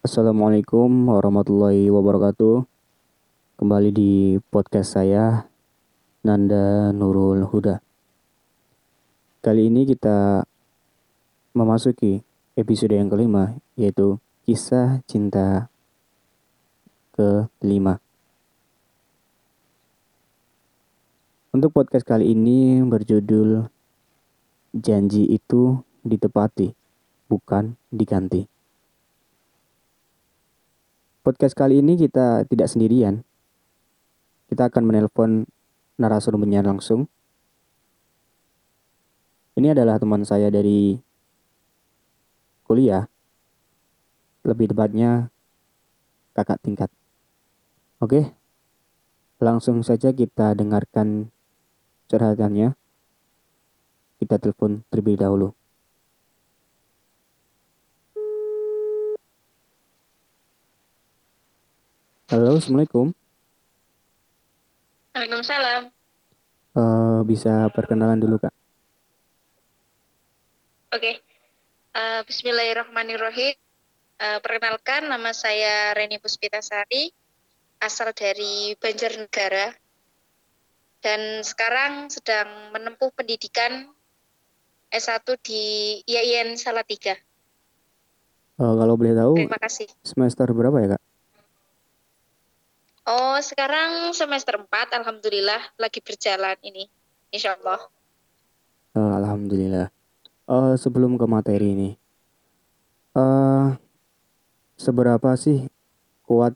Assalamualaikum warahmatullahi wabarakatuh. Kembali di podcast saya, Nanda Nurul Huda. Kali ini kita memasuki episode yang kelima, yaitu kisah cinta kelima. Untuk podcast kali ini berjudul Janji itu ditepati, bukan diganti. Podcast kali ini kita tidak sendirian. Kita akan menelpon narasumbernya langsung. Ini adalah teman saya dari kuliah. Lebih tepatnya kakak tingkat. Oke. Langsung saja kita dengarkan curhatannya. Kita telepon terlebih dahulu. Halo, Assalamualaikum. Waalaikumsalam. Uh, bisa perkenalan dulu, Kak? Oke. Okay. Uh, eh, Bismillahirrahmanirrahim. Uh, perkenalkan, nama saya Reni Puspitasari, asal dari Banjarnegara, dan sekarang sedang menempuh pendidikan S1 di IAIN Salatiga. Uh, kalau boleh tahu, Terima kasih. semester berapa ya, Kak? Oh, sekarang semester 4, Alhamdulillah, lagi berjalan ini, insya Allah. Uh, Alhamdulillah. Uh, sebelum ke materi ini, uh, seberapa sih kuat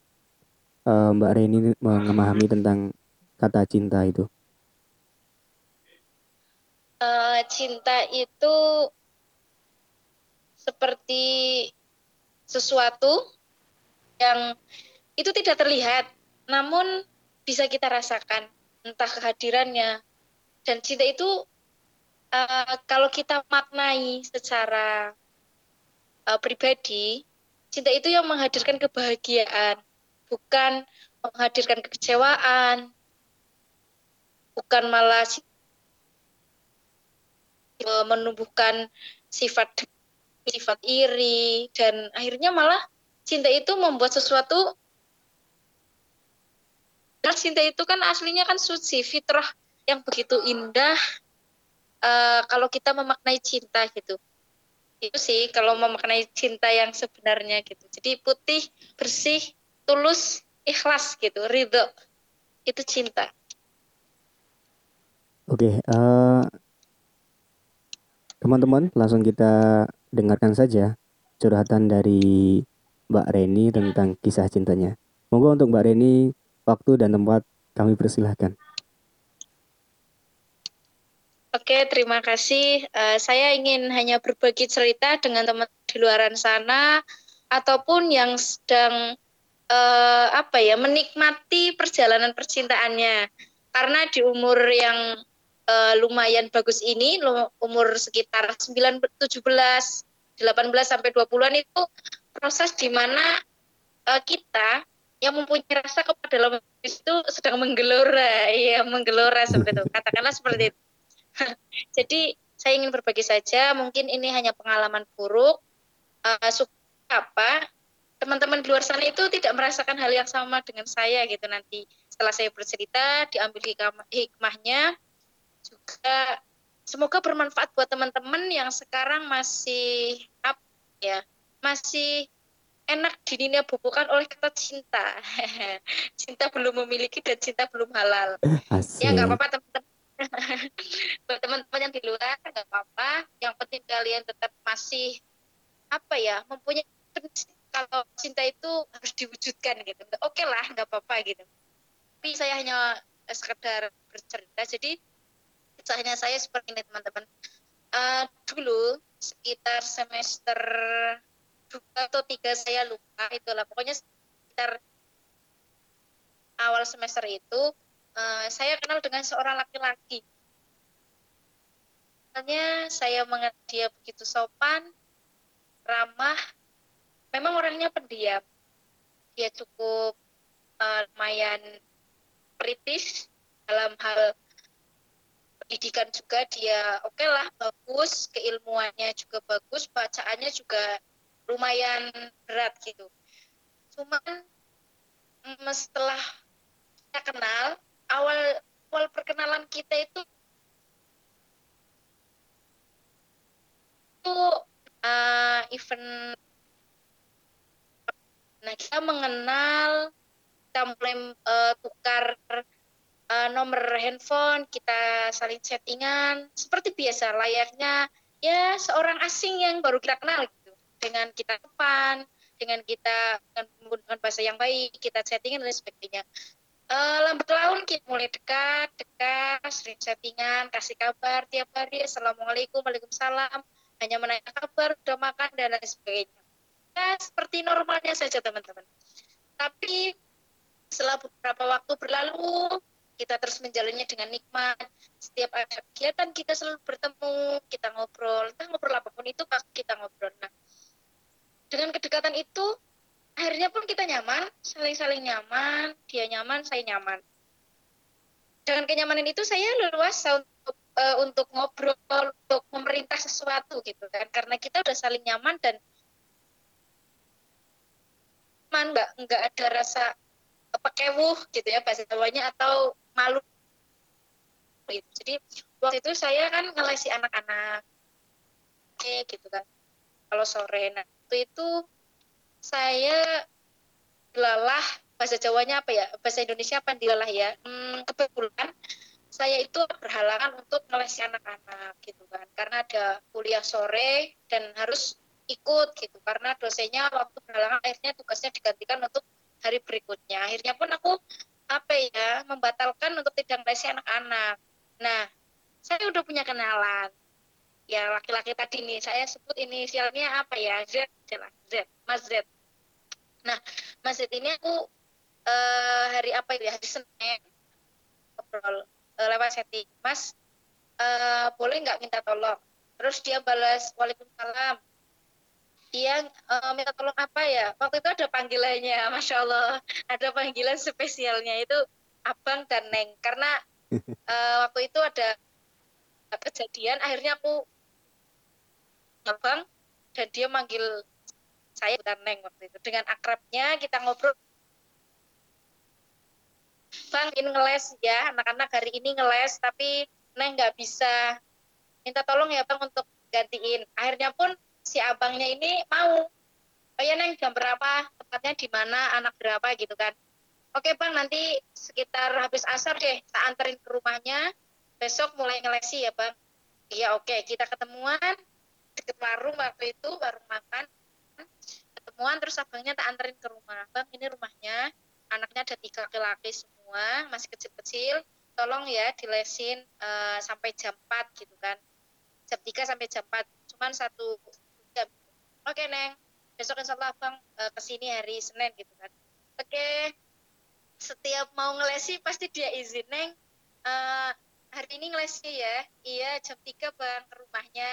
uh, Mbak Reni memahami tentang kata cinta itu? Uh, cinta itu seperti sesuatu yang itu tidak terlihat, namun bisa kita rasakan entah kehadirannya. Dan cinta itu uh, kalau kita maknai secara uh, pribadi cinta itu yang menghadirkan kebahagiaan bukan menghadirkan kekecewaan bukan malah menumbuhkan sifat sifat iri dan akhirnya malah cinta itu membuat sesuatu Karena cinta itu kan aslinya kan suci, fitrah yang begitu indah. Uh, kalau kita memaknai cinta gitu, itu sih kalau memaknai cinta yang sebenarnya gitu. Jadi putih, bersih, tulus, ikhlas gitu, ridho. Itu cinta. Oke, okay, uh, eh, teman-teman langsung kita dengarkan saja curhatan dari Mbak Reni tentang kisah cintanya. Monggo untuk Mbak Reni Waktu dan tempat kami persilahkan. Oke, terima kasih. Uh, saya ingin hanya berbagi cerita dengan teman di luar sana ataupun yang sedang uh, apa ya menikmati perjalanan percintaannya. Karena di umur yang uh, lumayan bagus ini, umur sekitar 9 17 18 sampai 20-an itu proses di mana uh, kita yang mempunyai rasa kepada lawan itu sedang menggelora, ya menggelora seperti itu. Katakanlah seperti itu. Jadi saya ingin berbagi saja, mungkin ini hanya pengalaman buruk. Uh, apa teman-teman di luar sana itu tidak merasakan hal yang sama dengan saya gitu nanti setelah saya bercerita diambil hikmahnya juga semoga bermanfaat buat teman-teman yang sekarang masih apa ya masih enak bubukan oleh kata cinta. cinta belum memiliki dan cinta belum halal. Asik. Ya nggak apa-apa teman-teman. teman-teman yang di luar nggak apa-apa. Yang penting kalian tetap masih apa ya mempunyai kalau cinta itu harus diwujudkan gitu. Oke okay lah nggak apa-apa gitu. Tapi saya hanya sekedar bercerita. Jadi kisahnya saya seperti ini teman-teman. Uh, dulu sekitar semester dua atau tiga saya lupa itulah pokoknya sekitar awal semester itu uh, saya kenal dengan seorang laki-laki. Misalnya saya mengenal dia begitu sopan, ramah, memang orangnya pendiam. Dia cukup uh, lumayan kritis dalam hal pendidikan juga dia oke okay lah bagus, keilmuannya juga bagus, bacaannya juga lumayan berat gitu. cuman mm, setelah kita kenal awal awal perkenalan kita itu itu uh, event nah kita mengenal kita mulai uh, tukar uh, nomor handphone kita saling chattingan seperti biasa layaknya ya seorang asing yang baru kita kenal gitu dengan kita depan dengan kita menggunakan bahasa yang baik kita chattingan dan sebagainya. Uh, lambat laun kita mulai dekat dekat sering chattingan kasih kabar tiap hari assalamualaikum waalaikumsalam hanya menanyakan kabar udah makan dan lain sebagainya. Ya seperti normalnya saja teman-teman. Tapi setelah beberapa waktu berlalu kita terus menjalannya dengan nikmat. Setiap ada kegiatan kita selalu bertemu kita ngobrol. Entah ngobrol apa pun itu kita ngobrol. Nah dengan kedekatan itu akhirnya pun kita nyaman saling-saling nyaman dia nyaman saya nyaman dengan kenyamanan itu saya leluasa untuk uh, untuk ngobrol untuk memerintah sesuatu gitu kan karena kita udah saling nyaman dan nyaman nggak nggak ada rasa pekewuh gitu ya bahasa Jawanya atau malu. Jadi waktu itu saya kan ngelesi anak-anak gitu kan. Kalau sore nah waktu itu saya dilalah bahasa Jawanya apa ya? Bahasa Indonesia apa dilalah ya? Hmm, kebetulan saya itu berhalangan untuk ngelesi anak-anak gitu kan. Karena ada kuliah sore dan harus ikut gitu. Karena dosennya waktu berhalangan akhirnya tugasnya digantikan untuk hari berikutnya. Akhirnya pun aku apa ya membatalkan untuk tidak ngelesi anak-anak. Nah saya udah punya kenalan ya laki-laki tadi nih saya sebut inisialnya apa ya? Z Z Mas Z. Nah Mas Z ini aku uh, hari apa ya? Hari Senin. Ngobrol uh, lewat setting. Mas uh, boleh nggak minta tolong? Terus dia balas Waalaikumsalam. Dia uh, minta tolong apa ya? Waktu itu ada panggilannya Masya Allah. Ada panggilan spesialnya itu Abang dan Neng. Karena uh, waktu itu ada kejadian akhirnya aku abang dan dia manggil saya dan Neng waktu itu. Dengan akrabnya kita ngobrol. Bang ini ngeles ya anak-anak hari ini ngeles tapi Neng nggak bisa. Minta tolong ya Bang untuk gantiin. Akhirnya pun si abangnya ini mau. Oh ya Neng jam berapa? Tepatnya di mana? Anak berapa? Gitu kan. Oke Bang nanti sekitar habis asar deh tak anterin ke rumahnya. Besok mulai ngelesi ya Bang. Iya oke kita ketemuan deket warung waktu itu warung makan ketemuan terus abangnya tak anterin ke rumah. Bang ini rumahnya anaknya ada tiga laki-laki semua masih kecil-kecil. Tolong ya dilesin uh, sampai jam 4 gitu kan. Jam 3 sampai jam 4 cuman satu jam oke neng. Besok insya Allah abang uh, ke sini hari Senin gitu kan. Oke. Setiap mau ngelesi pasti dia izin neng. Uh, hari ini ngelesi ya. Iya jam 3 bang ke rumahnya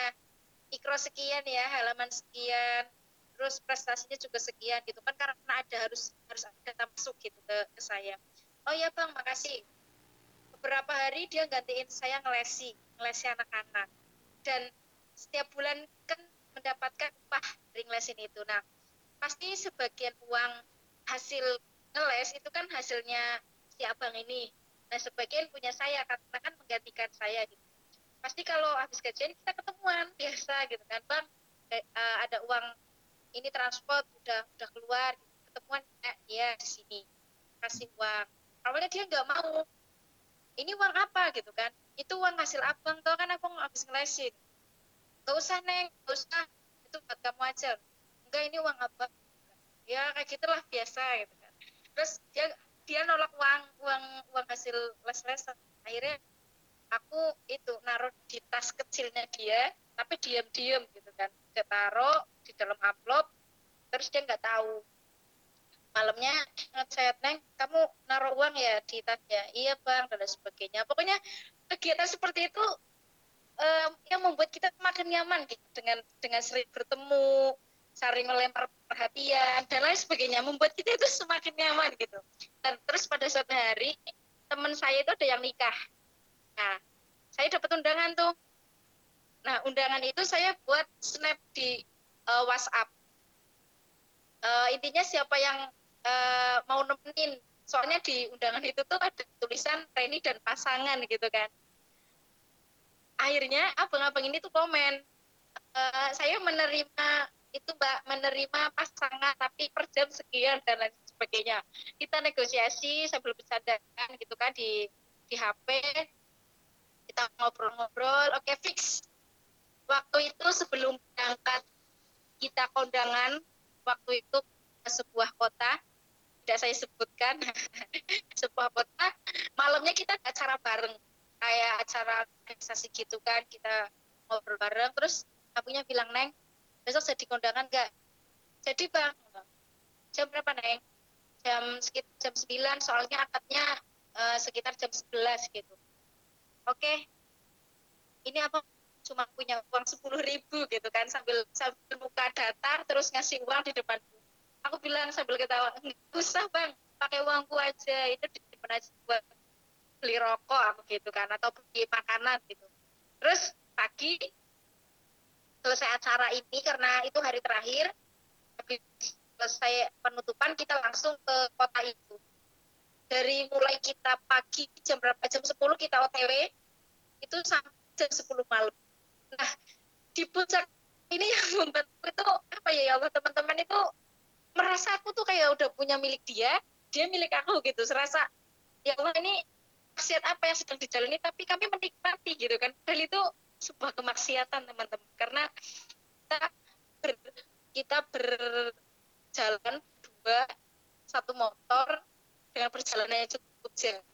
ikro sekian ya halaman sekian terus prestasinya juga sekian gitu kan karena ada harus harus ada masuk gitu ke, ke saya. Oh ya bang makasih. Beberapa hari dia gantiin saya ngelesi ngelesi anak-anak. Dan setiap bulan kan mendapatkan upah dari ngelesin itu. Nah pasti sebagian uang hasil ngeles itu kan hasilnya si abang ini. Nah sebagian punya saya karena kan menggantikan saya gitu pasti kalau habis gajian kita ketemuan biasa gitu kan. Bang eh, uh, ada uang ini transport udah udah keluar gitu. ketemuan eh, ya sini kasih uang. Awalnya dia nggak mau. Ini uang apa gitu kan? Itu uang hasil abang tau kan abang habis ngelesin gak usah neng. Gak usah. Itu buat kamu aja. Enggak ini uang abang. Ya kayak gitulah biasa gitu kan. Terus dia dia nolak uang uang uang hasil les-lesan. Akhirnya aku itu naruh di tas kecilnya dia tapi diam-diam gitu kan. Dia taruh di dalam amplop terus dia nggak tahu. Malamnya saya neng kamu naruh uang ya di tasnya? Iya bang dan sebagainya. Pokoknya kegiatan seperti itu um, yang membuat kita semakin nyaman gitu dengan dengan sering bertemu saling melempar perhatian dan lain sebagainya membuat kita itu semakin nyaman gitu. Dan terus pada suatu hari teman saya itu ada yang nikah Nah, saya dapat undangan tuh. Nah, undangan itu saya buat snap di uh, WhatsApp. Uh, intinya siapa yang uh, mau nemenin soalnya di undangan itu tuh ada tulisan Reni dan pasangan gitu kan akhirnya abang-abang ini tuh komen uh, saya menerima itu mbak menerima pasangan tapi per jam sekian dan lain sebagainya kita negosiasi sambil bercanda gitu kan di di HP kita ngobrol-ngobrol. Oke fix. Waktu itu sebelum berangkat kita kondangan waktu itu sebuah kota tidak saya sebutkan sebuah kota malamnya kita acara bareng. Kayak acara organisasi gitu kan kita ngobrol bareng. Terus akunya bilang neng besok jadi kondangan nggak? Jadi bang jam berapa neng? Jam sekitar jam 9 soalnya akadnya uh, sekitar jam 11 gitu oke. Okay. ini apa? Cuma punya uang sepuluh ribu gitu kan sambil sambil buka datar terus ngasih uang di depan. Aku bilang sambil ketawa usah bang. Pakai uangku aja. Itu di depan aja buat beli rokok aku gitu kan atau beli makanan gitu. Terus pagi selesai acara ini karena itu hari terakhir habis selesai penutupan kita langsung ke kota itu dari mulai kita pagi jam berapa? Jam 10 kita OTW itu sampai jam 10 malam. Nah di puncak ini yang membantu itu apa ya? Ya Allah teman-teman itu merasa aku tuh kayak udah punya milik dia dia milik aku gitu. Serasa ya Allah ini maksiat apa yang sedang dijalani tapi kami menikmati gitu kan. Dan itu sebuah kemaksiatan teman-teman. Karena kita ber, kita berjalan dua satu motor dengan perjalanan yang cukup jauh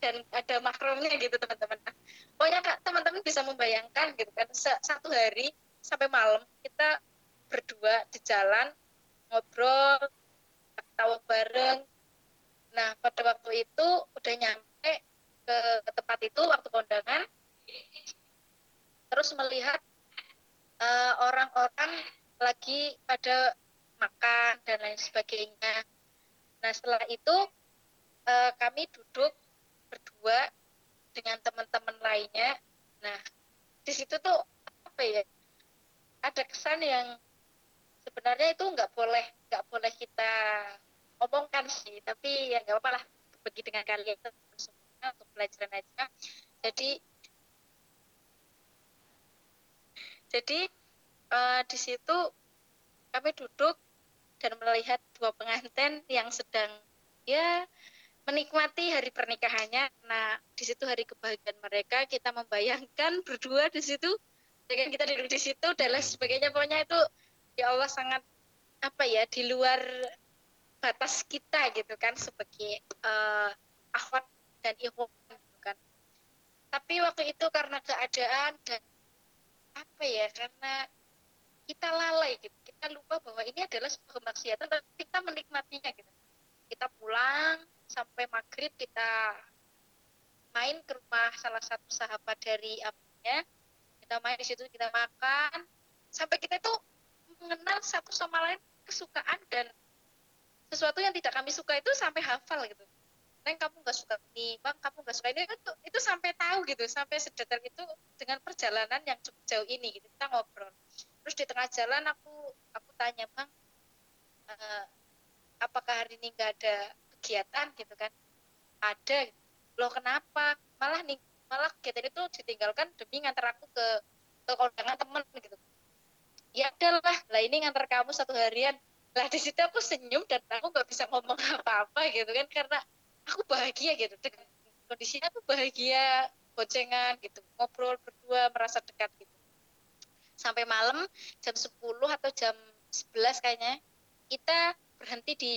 dan ada makromnya gitu teman-teman. Nah, pokoknya teman-teman bisa membayangkan gitu kan satu hari sampai malam kita berdua di jalan ngobrol tawa bareng. Nah pada waktu itu udah nyampe ke, tempat itu waktu kondangan terus melihat eh, orang-orang uh, lagi pada makan dan lain sebagainya. Nah setelah itu uh, kami duduk berdua dengan teman-teman lainnya. Nah, di situ tuh apa ya? Ada kesan yang sebenarnya itu nggak boleh nggak boleh kita omongkan sih, tapi ya nggak apa-apa lah bagi dengan kalian semuanya untuk pelajaran aja. Jadi jadi uh, di situ kami duduk dan melihat dua pengantin yang sedang ya menikmati hari pernikahannya. Nah, di situ hari kebahagiaan mereka, kita membayangkan berdua di situ, dengan kita duduk di situ dan lain sebagainya. Pokoknya itu ya Allah sangat apa ya di luar batas kita gitu kan sebagai uh, akhwat dan ikhwan gitu kan. Tapi waktu itu karena keadaan dan apa ya karena kita lalai gitu, kita lupa bahwa ini adalah sebuah kemaksiatan dan kita menikmatinya gitu. Kita pulang, sampai maghrib kita main ke rumah salah satu sahabat dari abangnya. Kita main di situ kita makan. Sampai kita itu mengenal satu sama lain kesukaan dan sesuatu yang tidak kami suka itu sampai hafal gitu. Neng kamu nggak suka ini, bang kamu nggak suka ini. Itu, itu sampai tahu gitu, sampai sedetail itu dengan perjalanan yang cukup jauh ini gitu. Kita ngobrol. Terus di tengah jalan aku aku tanya bang, uh, apakah hari ini nggak ada kegiatan gitu kan. Ada loh kenapa? Malah nih malah kegiatan itu ditinggalkan demi ngantar aku ke ke kondangan temen gitu. Ya adalah lah ini ngantar kamu satu harian. Lah di situ aku senyum dan aku nggak bisa ngomong apa-apa gitu kan karena aku bahagia gitu. Dengan kondisinya aku bahagia bocengan gitu. Ngobrol berdua merasa dekat gitu. Sampai malam jam 10 atau jam 11 kayaknya kita berhenti di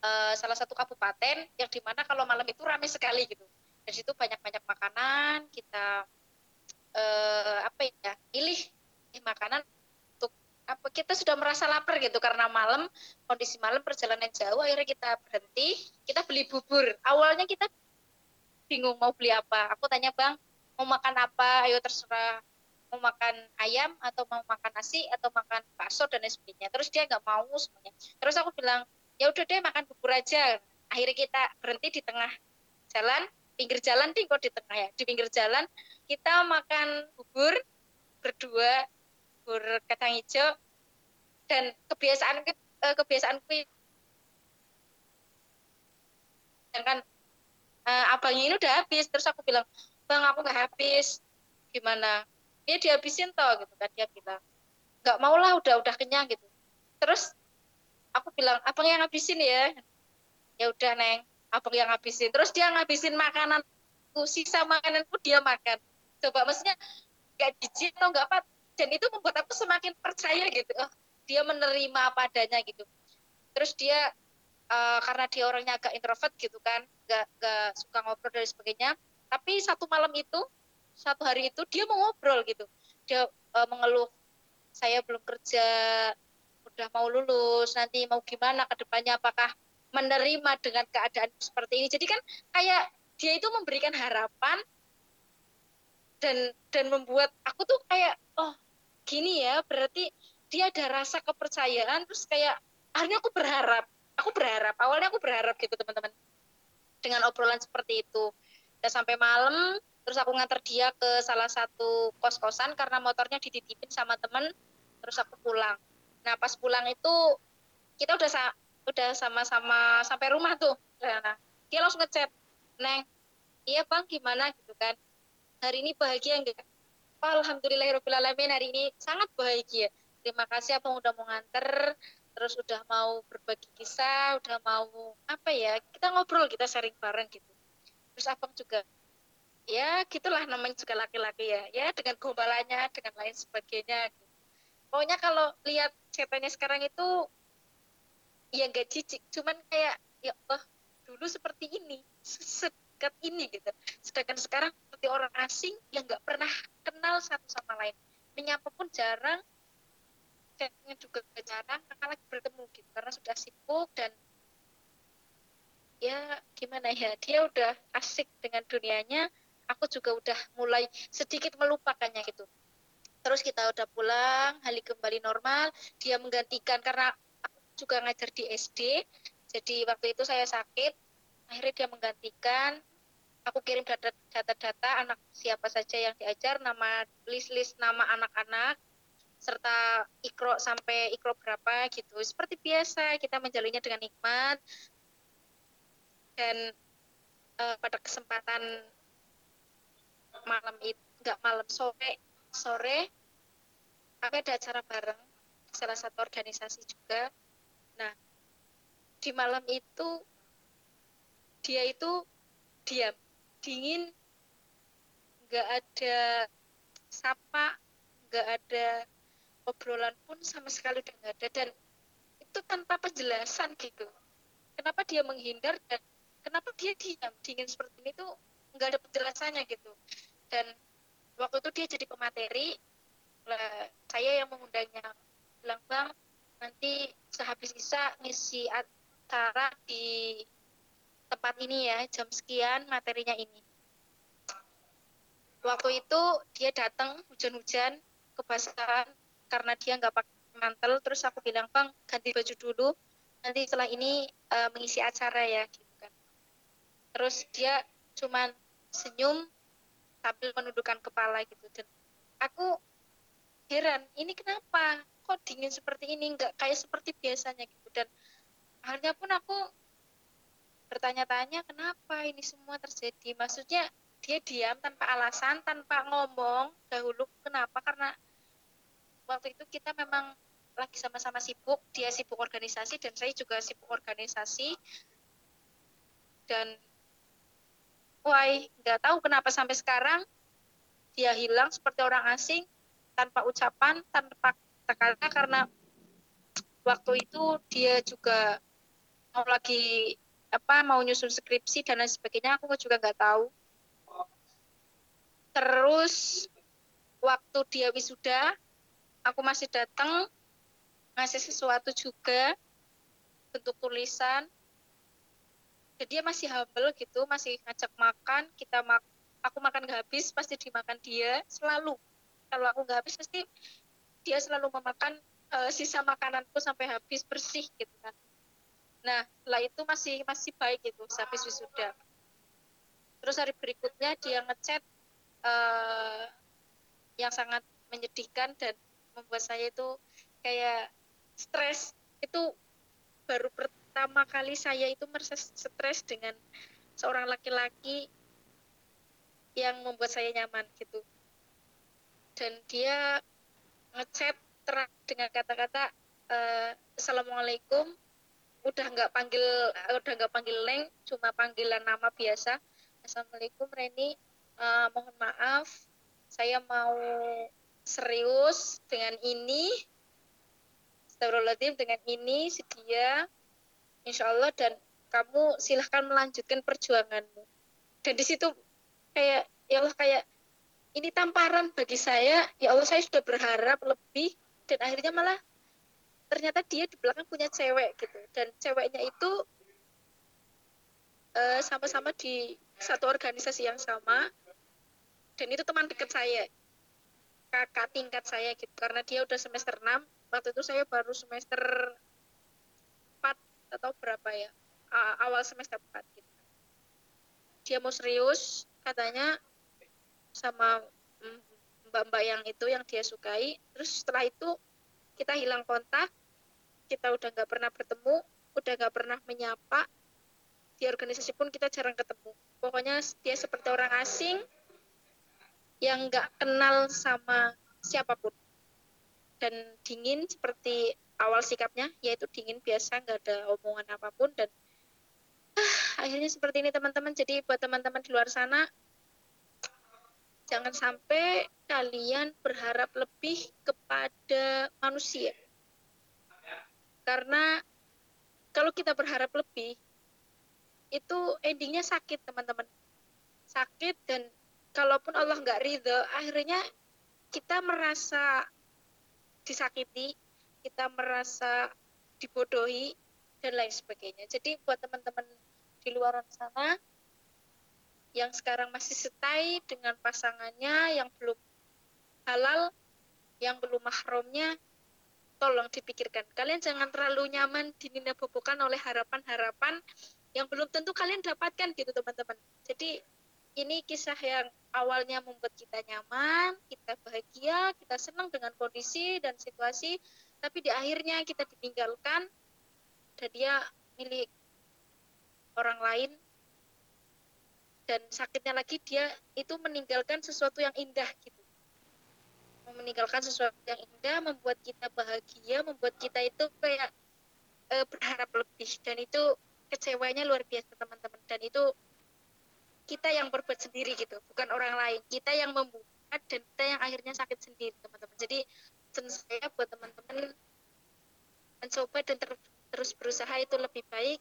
uh, salah satu kabupaten yang di mana kalau malam itu ramai sekali gitu. Dan situ banyak-banyak makanan kita uh, apa ya pilih makanan untuk apa kita sudah merasa lapar gitu karena malam kondisi malam perjalanan jauh akhirnya kita berhenti kita beli bubur. Awalnya kita bingung mau beli apa. Aku tanya bang mau makan apa? Ayo terserah. Mau makan ayam atau mau makan nasi atau makan bakso dan lain sebagainya. Terus dia nggak mau semuanya. Terus aku bilang ya udah deh makan bubur aja. Akhirnya kita berhenti di tengah jalan pinggir jalan kok di tengah ya. Di pinggir jalan kita makan bubur berdua bubur kacang hijau dan kebiasaan eh, kebiasaan sedangkan uh, abangnya ini udah habis. Terus aku bilang bang aku nggak habis. Gimana? Dia dihabisin toh gitu kan. Dia bilang nggak mau lah udah udah kenyang gitu. Terus aku bilang abang yang habisin ya. Ya udah neng. Abang yang habisin terus dia ngabisin makanan. Sisa makananku dia makan. Coba maksudnya nggak jijik atau nggak apa dan itu membuat aku semakin percaya gitu. Oh dia menerima apa adanya gitu. Terus dia uh, karena dia orangnya agak introvert gitu kan nggak nggak suka ngobrol dan sebagainya tapi satu malam itu satu hari itu dia mau ngobrol gitu. Dia uh, mengeluh saya belum kerja udah mau lulus nanti mau gimana ke depannya apakah menerima dengan keadaan seperti ini. Jadi kan kayak dia itu memberikan harapan dan dan membuat aku tuh kayak oh gini ya berarti dia ada rasa kepercayaan terus kayak akhirnya aku berharap aku berharap awalnya aku berharap gitu teman-teman dengan obrolan seperti itu. Dan sampai malam terus aku nganter dia ke salah satu kos-kosan karena motornya dititipin sama temen terus aku pulang nah pas pulang itu kita udah sa udah sama-sama sampai rumah tuh nah dia langsung ngechat neng iya bang gimana gitu kan hari ini bahagia enggak Alhamdulillahirobbilalamin hari ini sangat bahagia. Terima kasih abang udah mau nganter, terus udah mau berbagi kisah, udah mau apa ya kita ngobrol kita sharing bareng gitu. Terus abang juga ya gitulah namanya juga laki-laki ya, ya dengan gombalannya, dengan lain sebagainya. Gitu. Pokoknya kalau lihat ceritanya sekarang itu ya gak cicik, cuman kayak ya Allah dulu seperti ini, sedekat ini gitu. Sedangkan sekarang seperti orang asing yang nggak pernah kenal satu sama lain. Menyapa pun jarang chatnya juga jarang karena lagi bertemu gitu. Karena sudah sibuk dan ya gimana ya dia udah asik dengan dunianya aku juga udah mulai sedikit melupakannya gitu terus kita udah pulang hari kembali normal. Dia menggantikan karena aku juga ngajar di SD jadi waktu itu saya sakit akhirnya dia menggantikan. Aku kirim data-data anak siapa saja yang diajar, nama list-list nama anak-anak, serta ikro sampai ikro berapa gitu. Seperti biasa kita menjalinnya dengan nikmat dan uh, pada kesempatan malam itu nggak malam sore sore. Aku ada acara bareng salah satu organisasi juga. Nah di malam itu dia itu diam dingin nggak ada sapa nggak ada obrolan pun sama sekali udah nggak ada. Dan itu tanpa penjelasan gitu. Kenapa dia menghindar dan kenapa dia diam dingin seperti ini tuh nggak ada penjelasannya gitu. Dan waktu itu dia jadi pemateri. Lah, saya yang mengundangnya. Bilang bang nanti sehabis isa ngisi acara di tempat ini ya jam sekian materinya ini. Waktu itu dia datang hujan-hujan kebasahan karena dia nggak pakai mantel. Terus aku bilang bang ganti baju dulu. Nanti setelah ini uh, mengisi acara ya gitu kan. Terus dia cuman senyum sambil menundukkan kepala gitu dan aku heran ini kenapa? Kok dingin seperti ini? Nggak kayak seperti biasanya gitu. Dan akhirnya pun aku bertanya-tanya kenapa ini semua terjadi? Maksudnya dia diam tanpa alasan tanpa ngomong dahulu kenapa? Karena waktu itu kita memang lagi sama-sama sibuk dia sibuk organisasi dan saya juga sibuk organisasi. Dan wah nggak tahu kenapa sampai sekarang dia hilang seperti orang asing tanpa ucapan tanpa kata karena waktu itu dia juga mau lagi apa mau nyusun skripsi dan lain sebagainya aku juga nggak tahu. Terus waktu dia wisuda aku masih datang ngasih sesuatu juga bentuk tulisan dia masih humble gitu masih ngajak makan kita mak aku makan nggak habis pasti dimakan dia selalu kalau aku nggak habis pasti dia selalu memakan uh, sisa makananku sampai habis bersih gitu kan Nah, setelah itu masih masih baik itu habis wisuda. Terus hari berikutnya dia ngechat uh, yang sangat menyedihkan dan membuat saya itu kayak stres. Itu baru pertama pertama kali saya itu merasa stres dengan seorang laki-laki yang membuat saya nyaman gitu. Dan dia ngechat terang dengan kata-kata uh, assalamualaikum udah nggak panggil udah nggak panggil leng cuma panggilan nama biasa. Assalamualaikum Reni. Uh, mohon maaf saya mau serius dengan ini. Astagfirullahaladzim dengan ini sedia insya Allah dan kamu silahkan melanjutkan perjuanganmu. Dan di situ kayak ya Allah kayak ini tamparan bagi saya. Ya Allah saya sudah berharap lebih dan akhirnya malah ternyata dia di belakang punya cewek gitu. Dan ceweknya itu eh, sama-sama di satu organisasi yang sama dan itu teman dekat saya kakak tingkat saya gitu. Karena dia udah semester 6 waktu itu saya baru semester 4 atau berapa ya. Awal semester 4 gitu. Dia mau serius katanya sama mbak-mbak yang itu yang dia sukai. Terus setelah itu kita hilang kontak. Kita udah nggak pernah bertemu udah nggak pernah menyapa. Di organisasi pun kita jarang ketemu. Pokoknya dia seperti orang asing yang nggak kenal sama siapa pun. Dan dingin seperti awal sikapnya yaitu dingin biasa nggak ada omongan apa pun dan ah, akhirnya seperti ini teman-teman jadi buat teman-teman di luar sana jangan sampai kalian berharap lebih kepada manusia. Karena kalau kita berharap lebih, itu endingnya sakit teman-teman. Sakit dan kalaupun Allah nggak ridho, akhirnya kita merasa disakiti, kita merasa dibodohi, dan lain sebagainya. Jadi buat teman-teman di luar sana, yang sekarang masih setai dengan pasangannya yang belum halal, yang belum mahramnya, tolong dipikirkan. Kalian jangan terlalu nyaman dinina bobokan oleh harapan-harapan yang belum tentu kalian dapatkan gitu teman-teman. Jadi ini kisah yang awalnya membuat kita nyaman, kita bahagia, kita senang dengan kondisi dan situasi, tapi di akhirnya kita ditinggalkan dan dia milik orang lain. Dan sakitnya lagi dia itu meninggalkan sesuatu yang indah gitu. Meninggalkan sesuatu yang indah membuat kita bahagia membuat kita itu kayak e, berharap lebih. Dan itu kecewanya luar biasa teman-teman. Dan itu kita yang berbuat sendiri gitu bukan orang lain. Kita yang membuat dan kita yang akhirnya sakit sendiri teman-teman. Jadi saya buat teman-teman mencoba dan ter terus berusaha itu lebih baik.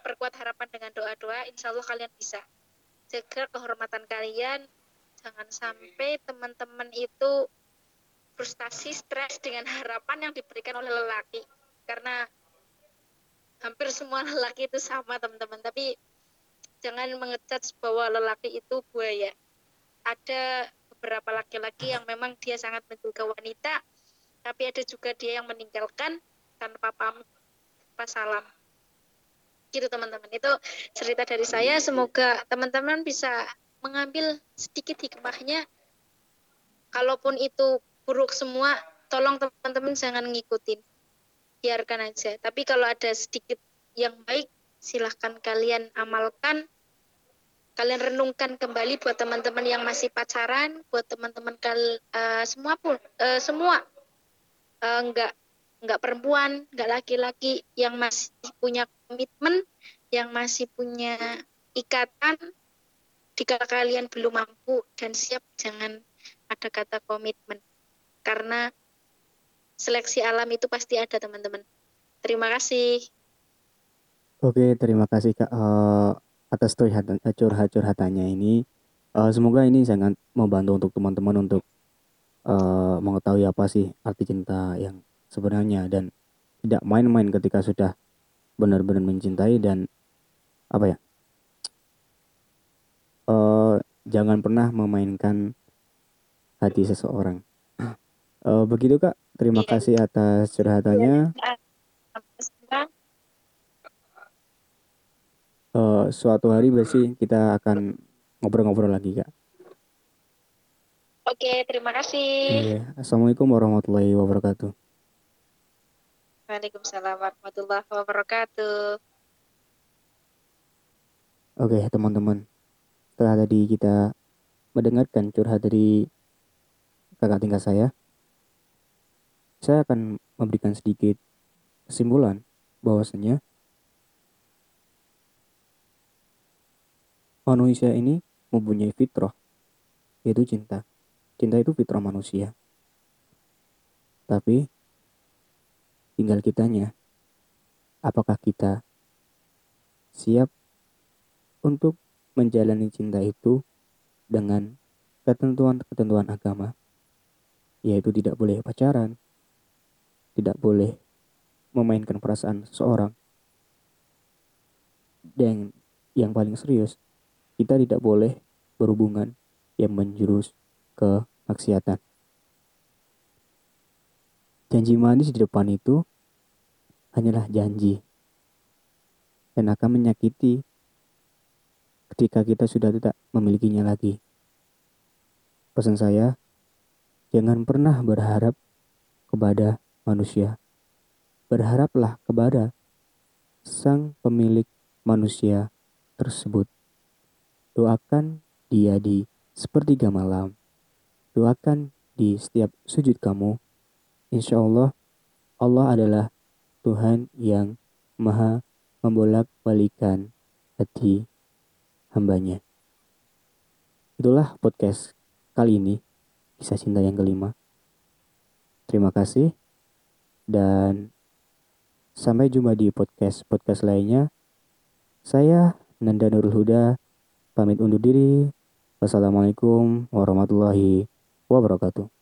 Perkuat harapan dengan doa-doa insya Allah kalian bisa jaga kehormatan kalian. Jangan sampai teman-teman itu frustasi stres dengan harapan yang diberikan oleh lelaki. Karena hampir semua lelaki itu sama teman-teman. Tapi jangan mengecat bahwa lelaki itu buaya. Ada beberapa laki-laki yang memang dia sangat menjaga wanita tapi ada juga dia yang meninggalkan tanpa pamit pas salam. Gitu teman-teman. Itu cerita dari saya. Semoga teman-teman bisa mengambil sedikit hikmahnya. Kalaupun itu buruk semua tolong teman-teman jangan ngikutin. Biarkan aja. Tapi kalau ada sedikit yang baik silahkan kalian amalkan. Kalian renungkan kembali buat teman-teman yang masih pacaran buat teman-teman kal uh, semua pun uh, semua uh, nggak perempuan, nggak laki-laki yang masih punya komitmen, yang masih punya ikatan, jika kalian belum mampu dan siap, jangan ada kata komitmen. Karena seleksi alam itu pasti ada, teman-teman. Terima kasih. Oke, terima kasih Kak uh, atas curhat-curhatannya ini. Uh, semoga ini sangat membantu untuk teman-teman untuk uh, mengetahui apa sih arti cinta yang sebenarnya dan tidak main-main ketika sudah benar-benar mencintai dan apa ya? Uh, jangan pernah memainkan hati seseorang. Uh, begitu kak. Terima iya. kasih atas curhatannya. Uh, suatu hari berarti kita akan ngobrol-ngobrol lagi kak Oke, terima kasih. Iya. Assalamualaikum warahmatullahi wabarakatuh. Waalaikumsalam warahmatullahi wabarakatuh. Oke, teman-teman. Setelah tadi kita mendengarkan curhat dari kakak tingkat saya, saya akan memberikan sedikit kesimpulan bahwasanya manusia ini mempunyai fitrah, yaitu cinta. Cinta itu fitrah manusia. Tapi tinggal kitanya, apakah kita siap untuk menjalani cinta itu dengan ketentuan-ketentuan agama, yaitu tidak boleh pacaran, tidak boleh memainkan perasaan seseorang, dan yang paling serius, kita tidak boleh berhubungan yang menjurus ke maksiatan. Janji manis di depan itu hanyalah janji dan akan menyakiti ketika kita sudah tidak memilikinya lagi. Pesan saya, jangan pernah berharap kepada manusia. Berharaplah kepada sang pemilik manusia tersebut. Doakan dia di sepertiga malam. Doakan di setiap sujud kamu. Insya Allah, Allah adalah Tuhan yang maha membolak-balikan hati hambanya. Itulah podcast kali ini, kisah cinta yang kelima. Terima kasih dan sampai jumpa di podcast-podcast lainnya. Saya Nanda Nurul Huda pamit undur diri. Wassalamualaikum warahmatullahi wabarakatuh.